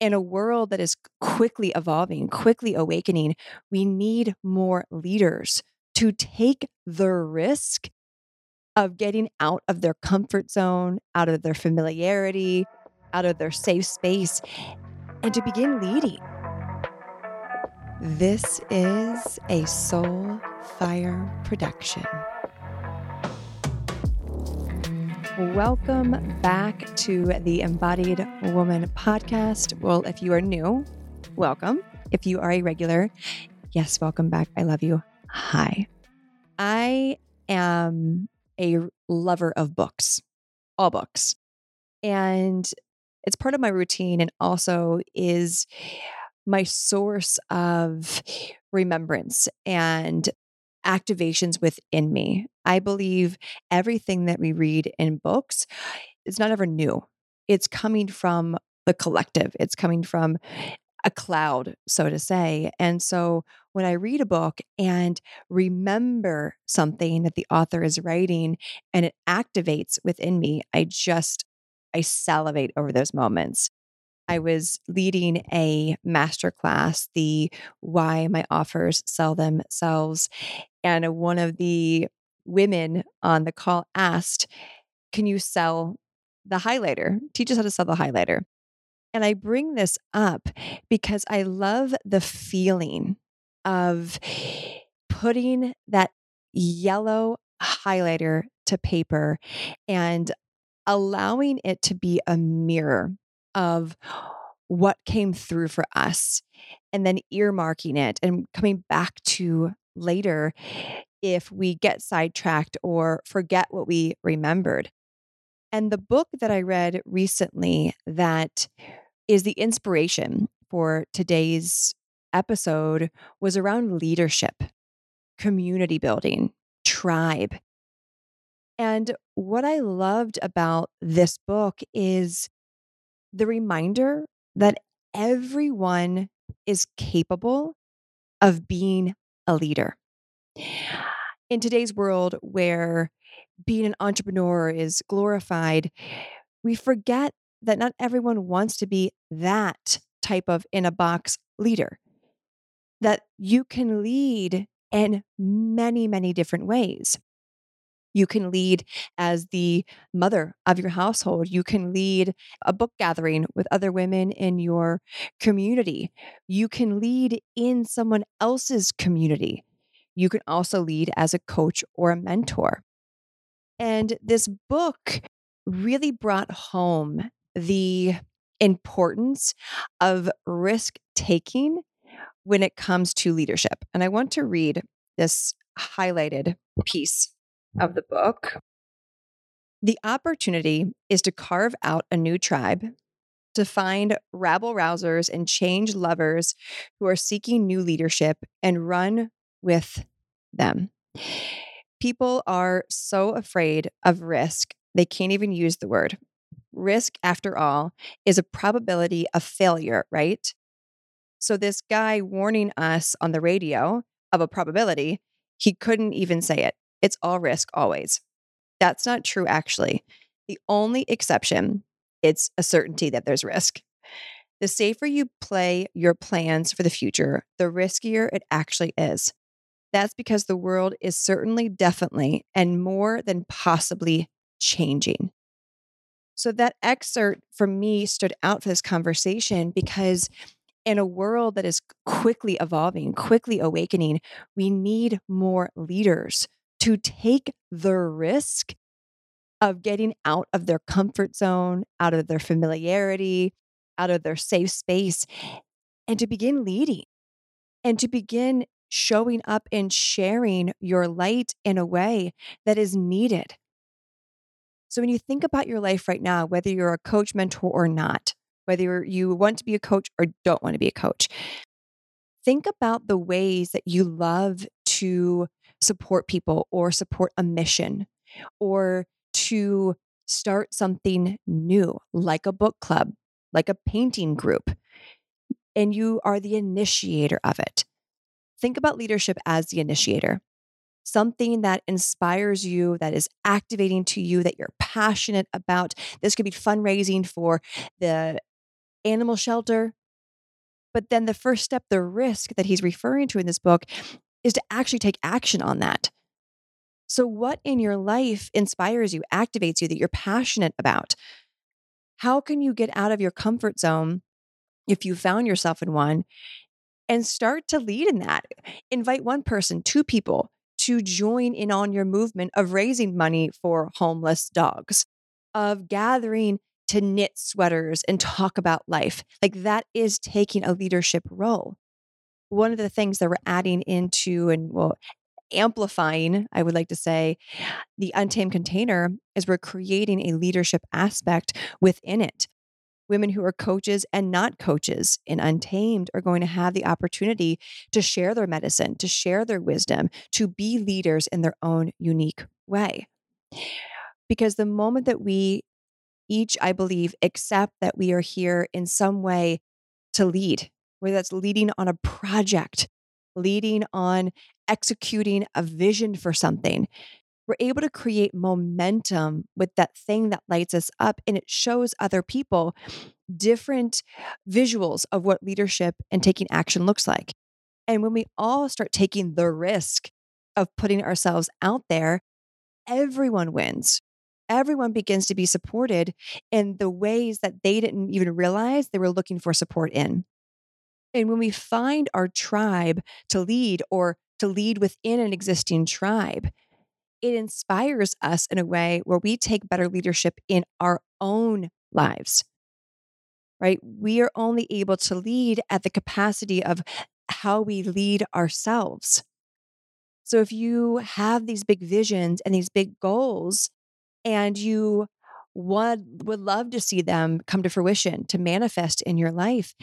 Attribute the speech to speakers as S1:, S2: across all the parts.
S1: in a world that is quickly evolving, quickly awakening, we need more leaders to take the risk of getting out of their comfort zone, out of their familiarity, out of their safe space, and to begin leading. This is a Soul Fire production. Welcome back to the Embodied Woman podcast. Well, if you are new, welcome. If you are a regular, yes, welcome back. I love you. Hi. I am a lover of books, all books. And it's part of my routine and also is my source of remembrance and activations within me. I believe everything that we read in books is not ever new. It's coming from the collective. It's coming from a cloud, so to say. And so when I read a book and remember something that the author is writing and it activates within me, I just, I salivate over those moments. I was leading a masterclass, the Why My Offers Sell Themselves. And uh, one of the women on the call asked, Can you sell the highlighter? Teach us how to sell the highlighter. And I bring this up because I love the feeling of putting that yellow highlighter to paper and allowing it to be a mirror of what came through for us and then earmarking it and coming back to later if we get sidetracked or forget what we remembered. And the book that I read recently that is the inspiration for today's episode was around leadership, community building, tribe. And what I loved about this book is the reminder that everyone is capable of being a leader. In today's world where being an entrepreneur is glorified, we forget that not everyone wants to be that type of in a box leader. That you can lead in many, many different ways. You can lead as the mother of your household. You can lead a book gathering with other women in your community. You can lead in someone else's community. You can also lead as a coach or a mentor. And this book really brought home the importance of risk taking when it comes to leadership. And I want to read this highlighted piece of the book. The opportunity is to carve out a new tribe, to find rabble rousers and change lovers who are seeking new leadership and run with them. People are so afraid of risk, they can't even use the word. Risk, after all, is a probability of failure, right? So, this guy warning us on the radio of a probability, he couldn't even say it. It's all risk always. That's not true, actually. The only exception, it's a certainty that there's risk. The safer you play your plans for the future, the riskier it actually is. That's because the world is certainly, definitely, and more than possibly changing. So, that excerpt for me stood out for this conversation because in a world that is quickly evolving, quickly awakening, we need more leaders to take the risk of getting out of their comfort zone, out of their familiarity, out of their safe space, and to begin leading and to begin showing up and sharing your light in a way that is needed. So, when you think about your life right now, whether you're a coach, mentor, or not, whether you want to be a coach or don't want to be a coach, think about the ways that you love to support people or support a mission or to start something new, like a book club, like a painting group, and you are the initiator of it. Think about leadership as the initiator something that inspires you, that is activating to you, that you're passionate about. This could be fundraising for the animal shelter. But then the first step, the risk that he's referring to in this book, is to actually take action on that. So, what in your life inspires you, activates you, that you're passionate about? How can you get out of your comfort zone if you found yourself in one and start to lead in that? Invite one person, two people to join in on your movement of raising money for homeless dogs, of gathering to knit sweaters and talk about life. Like that is taking a leadership role. One of the things that we're adding into and well, amplifying, I would like to say, the untamed container is we're creating a leadership aspect within it. Women who are coaches and not coaches in Untamed are going to have the opportunity to share their medicine, to share their wisdom, to be leaders in their own unique way. Because the moment that we each, I believe, accept that we are here in some way to lead, whether that's leading on a project, leading on executing a vision for something. We're able to create momentum with that thing that lights us up, and it shows other people different visuals of what leadership and taking action looks like. And when we all start taking the risk of putting ourselves out there, everyone wins everyone begins to be supported in the ways that they didn't even realize they were looking for support in. And when we find our tribe to lead or to lead within an existing tribe, it inspires us in a way where we take better leadership in our own lives. Right? We are only able to lead at the capacity of how we lead ourselves. So if you have these big visions and these big goals, and you would would love to see them come to fruition to manifest in your life.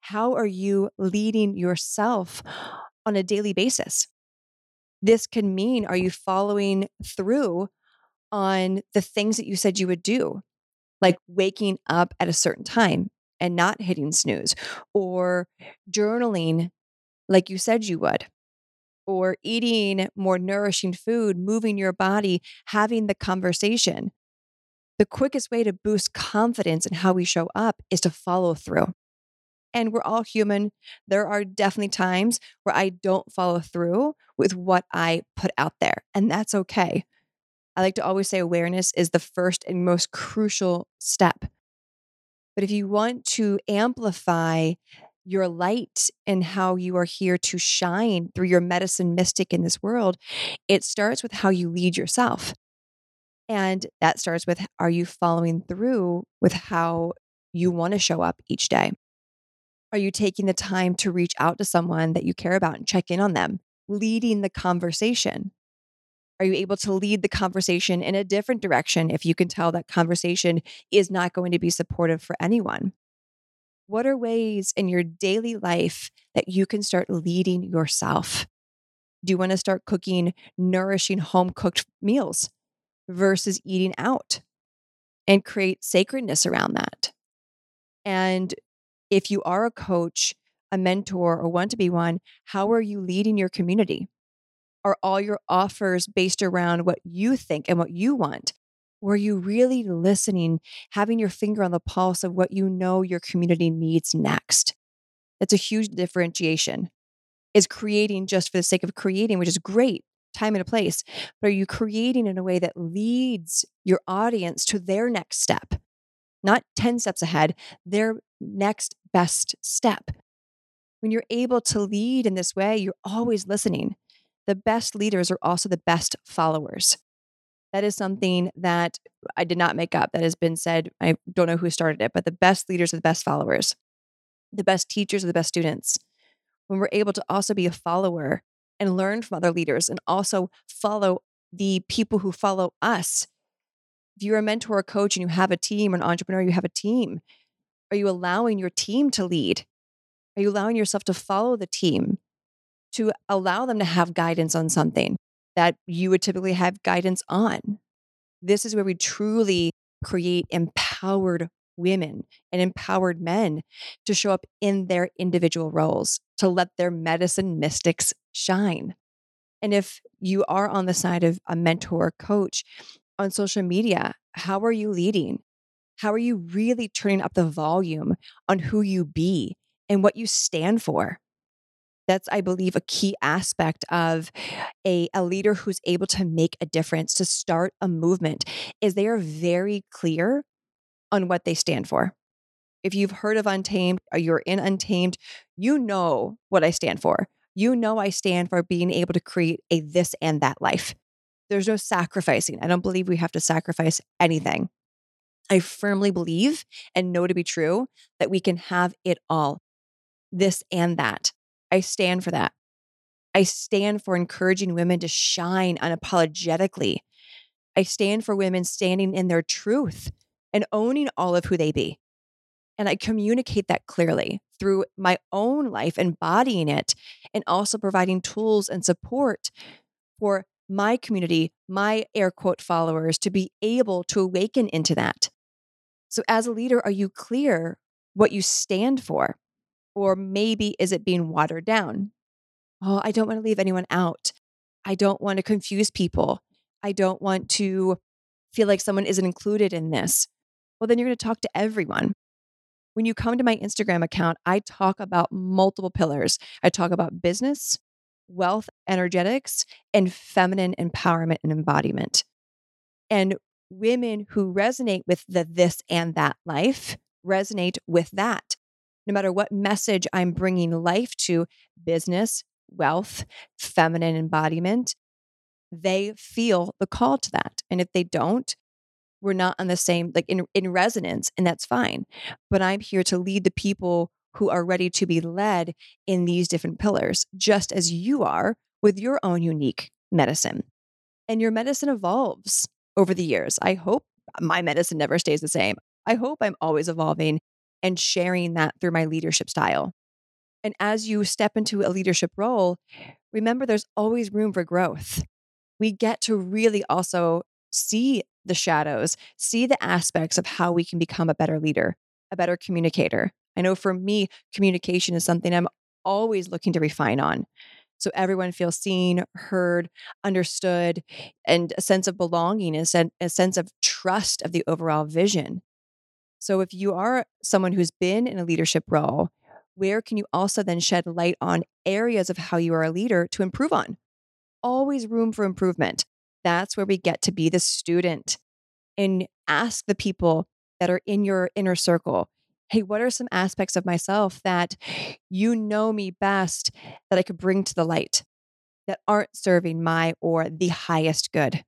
S1: How are you leading yourself on a daily basis? This can mean are you following through on the things that you said you would do? Like waking up at a certain time and not hitting snooze or journaling like you said you would or eating more nourishing food, moving your body, having the conversation. The quickest way to boost confidence in how we show up is to follow through. And we're all human. There are definitely times where I don't follow through with what I put out there, and that's okay. I like to always say awareness is the first and most crucial step. But if you want to amplify your light and how you are here to shine through your medicine mystic in this world, it starts with how you lead yourself. And that starts with are you following through with how you want to show up each day? Are you taking the time to reach out to someone that you care about and check in on them, leading the conversation? Are you able to lead the conversation in a different direction if you can tell that conversation is not going to be supportive for anyone? What are ways in your daily life that you can start leading yourself? Do you want to start cooking nourishing home cooked meals versus eating out and create sacredness around that? And if you are a coach, a mentor, or want to be one, how are you leading your community? Are all your offers based around what you think and what you want? Were you really listening, having your finger on the pulse of what you know your community needs next? That's a huge differentiation. Is creating just for the sake of creating, which is great, time and a place, but are you creating in a way that leads your audience to their next step? Not 10 steps ahead, their next best step. When you're able to lead in this way, you're always listening. The best leaders are also the best followers. That is something that I did not make up. That has been said. I don't know who started it, but the best leaders are the best followers. The best teachers are the best students. When we're able to also be a follower and learn from other leaders and also follow the people who follow us. If you're a mentor or coach and you have a team or an entrepreneur, you have a team. Are you allowing your team to lead? Are you allowing yourself to follow the team, to allow them to have guidance on something? that you would typically have guidance on. This is where we truly create empowered women and empowered men to show up in their individual roles, to let their medicine mystics shine. And if you are on the side of a mentor coach on social media, how are you leading? How are you really turning up the volume on who you be and what you stand for? That's, I believe, a key aspect of a, a leader who's able to make a difference, to start a movement, is they are very clear on what they stand for. If you've heard of Untamed or you're in Untamed, you know what I stand for. You know I stand for being able to create a this and that life. There's no sacrificing. I don't believe we have to sacrifice anything. I firmly believe and know to be true that we can have it all, this and that. I stand for that. I stand for encouraging women to shine unapologetically. I stand for women standing in their truth and owning all of who they be. And I communicate that clearly through my own life, embodying it, and also providing tools and support for my community, my air quote followers, to be able to awaken into that. So, as a leader, are you clear what you stand for? Or maybe is it being watered down? Oh, I don't want to leave anyone out. I don't want to confuse people. I don't want to feel like someone isn't included in this. Well, then you're going to talk to everyone. When you come to my Instagram account, I talk about multiple pillars. I talk about business, wealth, energetics, and feminine empowerment and embodiment. And women who resonate with the this and that life resonate with that no matter what message I'm bringing life to business, wealth, feminine embodiment, they feel the call to that. And if they don't, we're not on the same, like in, in resonance, and that's fine. But I'm here to lead the people who are ready to be led in these different pillars, just as you are with your own unique medicine. And your medicine evolves over the years. I hope my medicine never stays the same. I hope I'm always evolving and sharing that through my leadership style. And as you step into a leadership role, remember there's always room for growth. We get to really also see the shadows, see the aspects of how we can become a better leader, a better communicator. I know for me, communication is something I'm always looking to refine on. So everyone feels seen, heard, understood, and a sense of belonging, and a sense of trust of the overall vision. So if you are someone who's been in a leadership role, where can you also then shed light on areas of how you are a leader to improve on? Always room for improvement. That's where we get to be the student and ask the people that are in your inner circle hey, what are some aspects of myself that you know me best that I could bring to the light that aren't serving my or the highest good?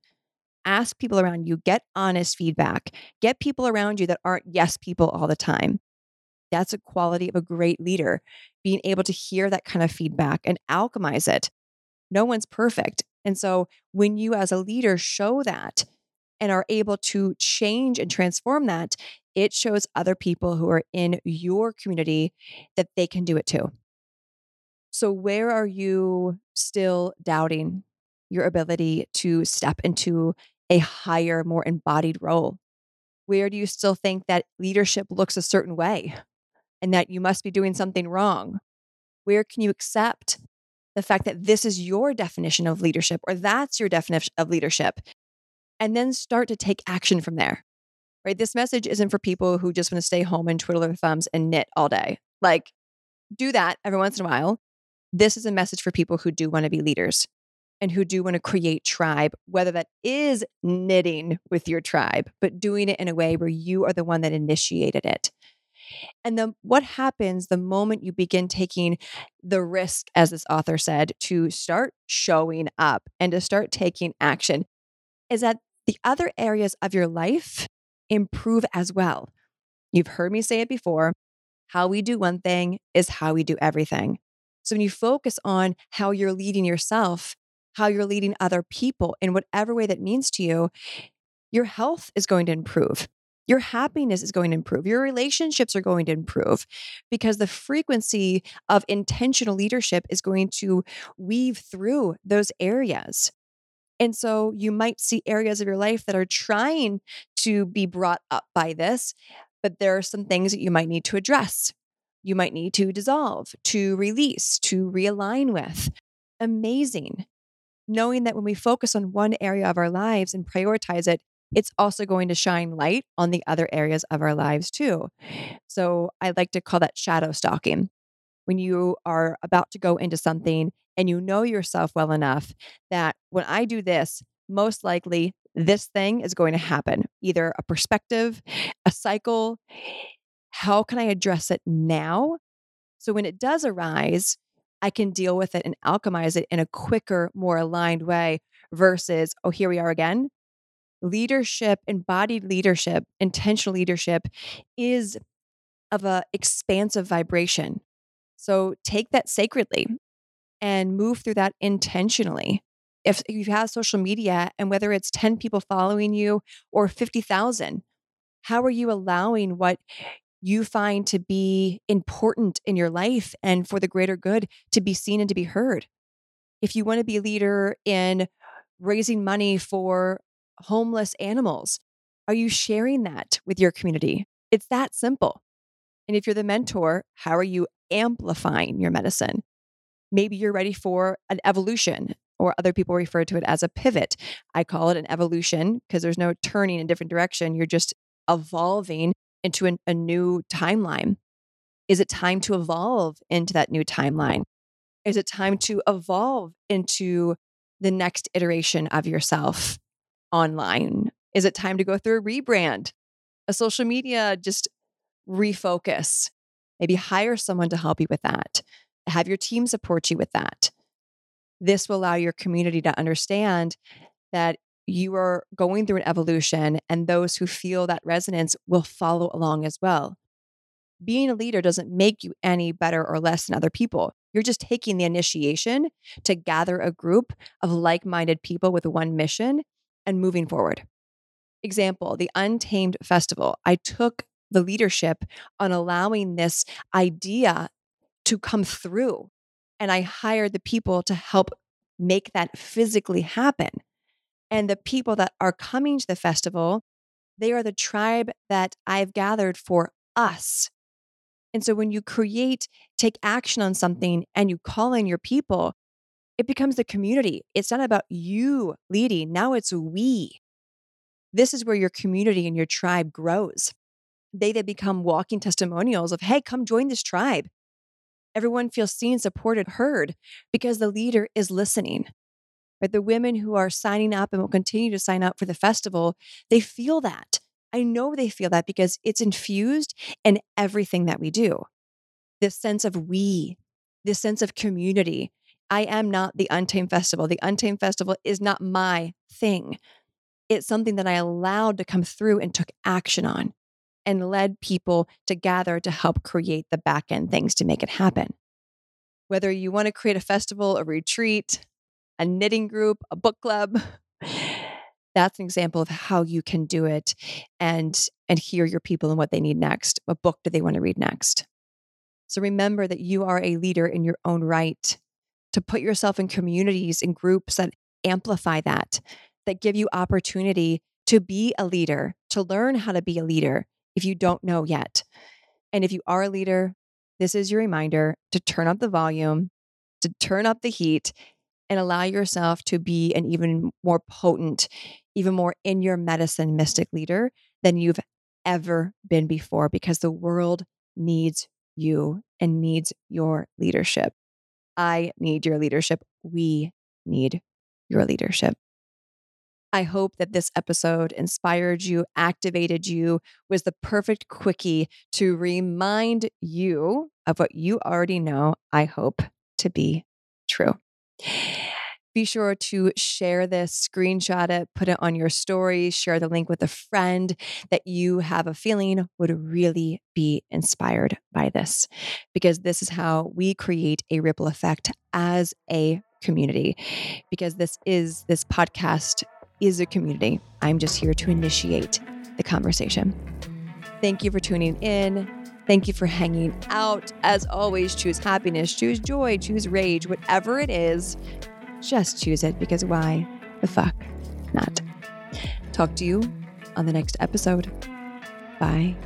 S1: ask people around you, get honest feedback, get people around you that aren't yes people all the time. That's a quality of a great leader, being able to hear that kind of feedback and alchemize it. No one's perfect. And so when you, as a leader, show that and are able to change and transform that, it shows other people who are in your community that they can do it too. So, where are you still doubting your ability to step into a higher, more embodied role? Where do you still think that leadership looks a certain way and that you must be doing something wrong? Where can you accept the fact that this is your definition of leadership or that's your definition of leadership? And then start to take action from there. Right? This message isn't for people who just want to stay home and twiddle their thumbs and knit all day. Like, do that every once in a while. This is a message for people who do want to be leaders and who do want to create tribe, whether that is knitting with your tribe, but doing it in a way where you are the one that initiated it. And then what happens the moment you begin taking the risk, as this author said, to start showing up and to start taking action is that the other areas of your life improve as well. You've heard me say it before. How we do one thing is how we do everything. So when you focus on how you're leading yourself, how you're leading other people in whatever way that means to you, your health is going to improve. Your happiness is going to improve. Your relationships are going to improve because the frequency of intentional leadership is going to weave through those areas. And so you might see areas of your life that are trying to be brought up by this, but there are some things that you might need to address. You might need to dissolve, to release, to realign with. Amazing knowing that when we focus on one area of our lives and prioritize it, it's also going to shine light on the other areas of our lives too. So I like to call that shadow stalking. When you are about to go into something and you know yourself well enough that when I do this, most likely this thing is going to happen either a perspective, a cycle. How can I address it now? So when it does arise, I can deal with it and alchemize it in a quicker, more aligned way versus, oh, here we are again. Leadership, embodied leadership, intentional leadership is of a expansive vibration. So take that sacredly and move through that intentionally. If you have social media and whether it's 10 people following you or 50,000, how are you allowing what you find to be important in your life and for the greater good to be seen and to be heard. If you want to be a leader in raising money for homeless animals, are you sharing that with your community? It's that simple. And if you're the mentor, how are you amplifying your medicine? Maybe you're ready for an evolution, or other people refer to it as a pivot. I call it an evolution because there's no turning in a different direction. You're just evolving into an, a new timeline? Is it time to evolve into that new timeline? Is it time to evolve into the next iteration of yourself online? Is it time to go through a rebrand, a social media just refocus? Maybe hire someone to help you with that. Have your team support you with that. This will allow your community to understand that you are going through an evolution, and those who feel that resonance will follow along as well. Being a leader doesn't make you any better or less than other people. You're just taking the initiation to gather a group of like minded people with one mission and moving forward. Example the Untamed Festival. I took the leadership on allowing this idea to come through, and I hired the people to help make that physically happen. And the people that are coming to the festival, they are the tribe that I've gathered for us. And so when you create, take action on something and you call in your people, it becomes the community. It's not about you leading. Now it's we. This is where your community and your tribe grows. They they become walking testimonials of, hey, come join this tribe. Everyone feels seen, supported, heard because the leader is listening. But the women who are signing up and will continue to sign up for the festival, they feel that. I know they feel that because it's infused in everything that we do. This sense of we, this sense of community. I am not the Untamed Festival. The Untamed Festival is not my thing. It's something that I allowed to come through and took action on and led people to gather to help create the back end things to make it happen. Whether you want to create a festival, a retreat, a knitting group, a book club. That's an example of how you can do it and and hear your people and what they need next. What book do they want to read next? So remember that you are a leader in your own right. To put yourself in communities and groups that amplify that, that give you opportunity to be a leader, to learn how to be a leader if you don't know yet. And if you are a leader, this is your reminder to turn up the volume, to turn up the heat, and allow yourself to be an even more potent, even more in your medicine mystic leader than you've ever been before because the world needs you and needs your leadership. I need your leadership. We need your leadership. I hope that this episode inspired you, activated you, was the perfect quickie to remind you of what you already know, I hope to be true. Be sure to share this, screenshot it, put it on your story, share the link with a friend that you have a feeling would really be inspired by this, because this is how we create a ripple effect as a community. Because this is, this podcast is a community. I'm just here to initiate the conversation. Thank you for tuning in. Thank you for hanging out. As always, choose happiness, choose joy, choose rage, whatever it is, just choose it because why the fuck not? Talk to you on the next episode. Bye.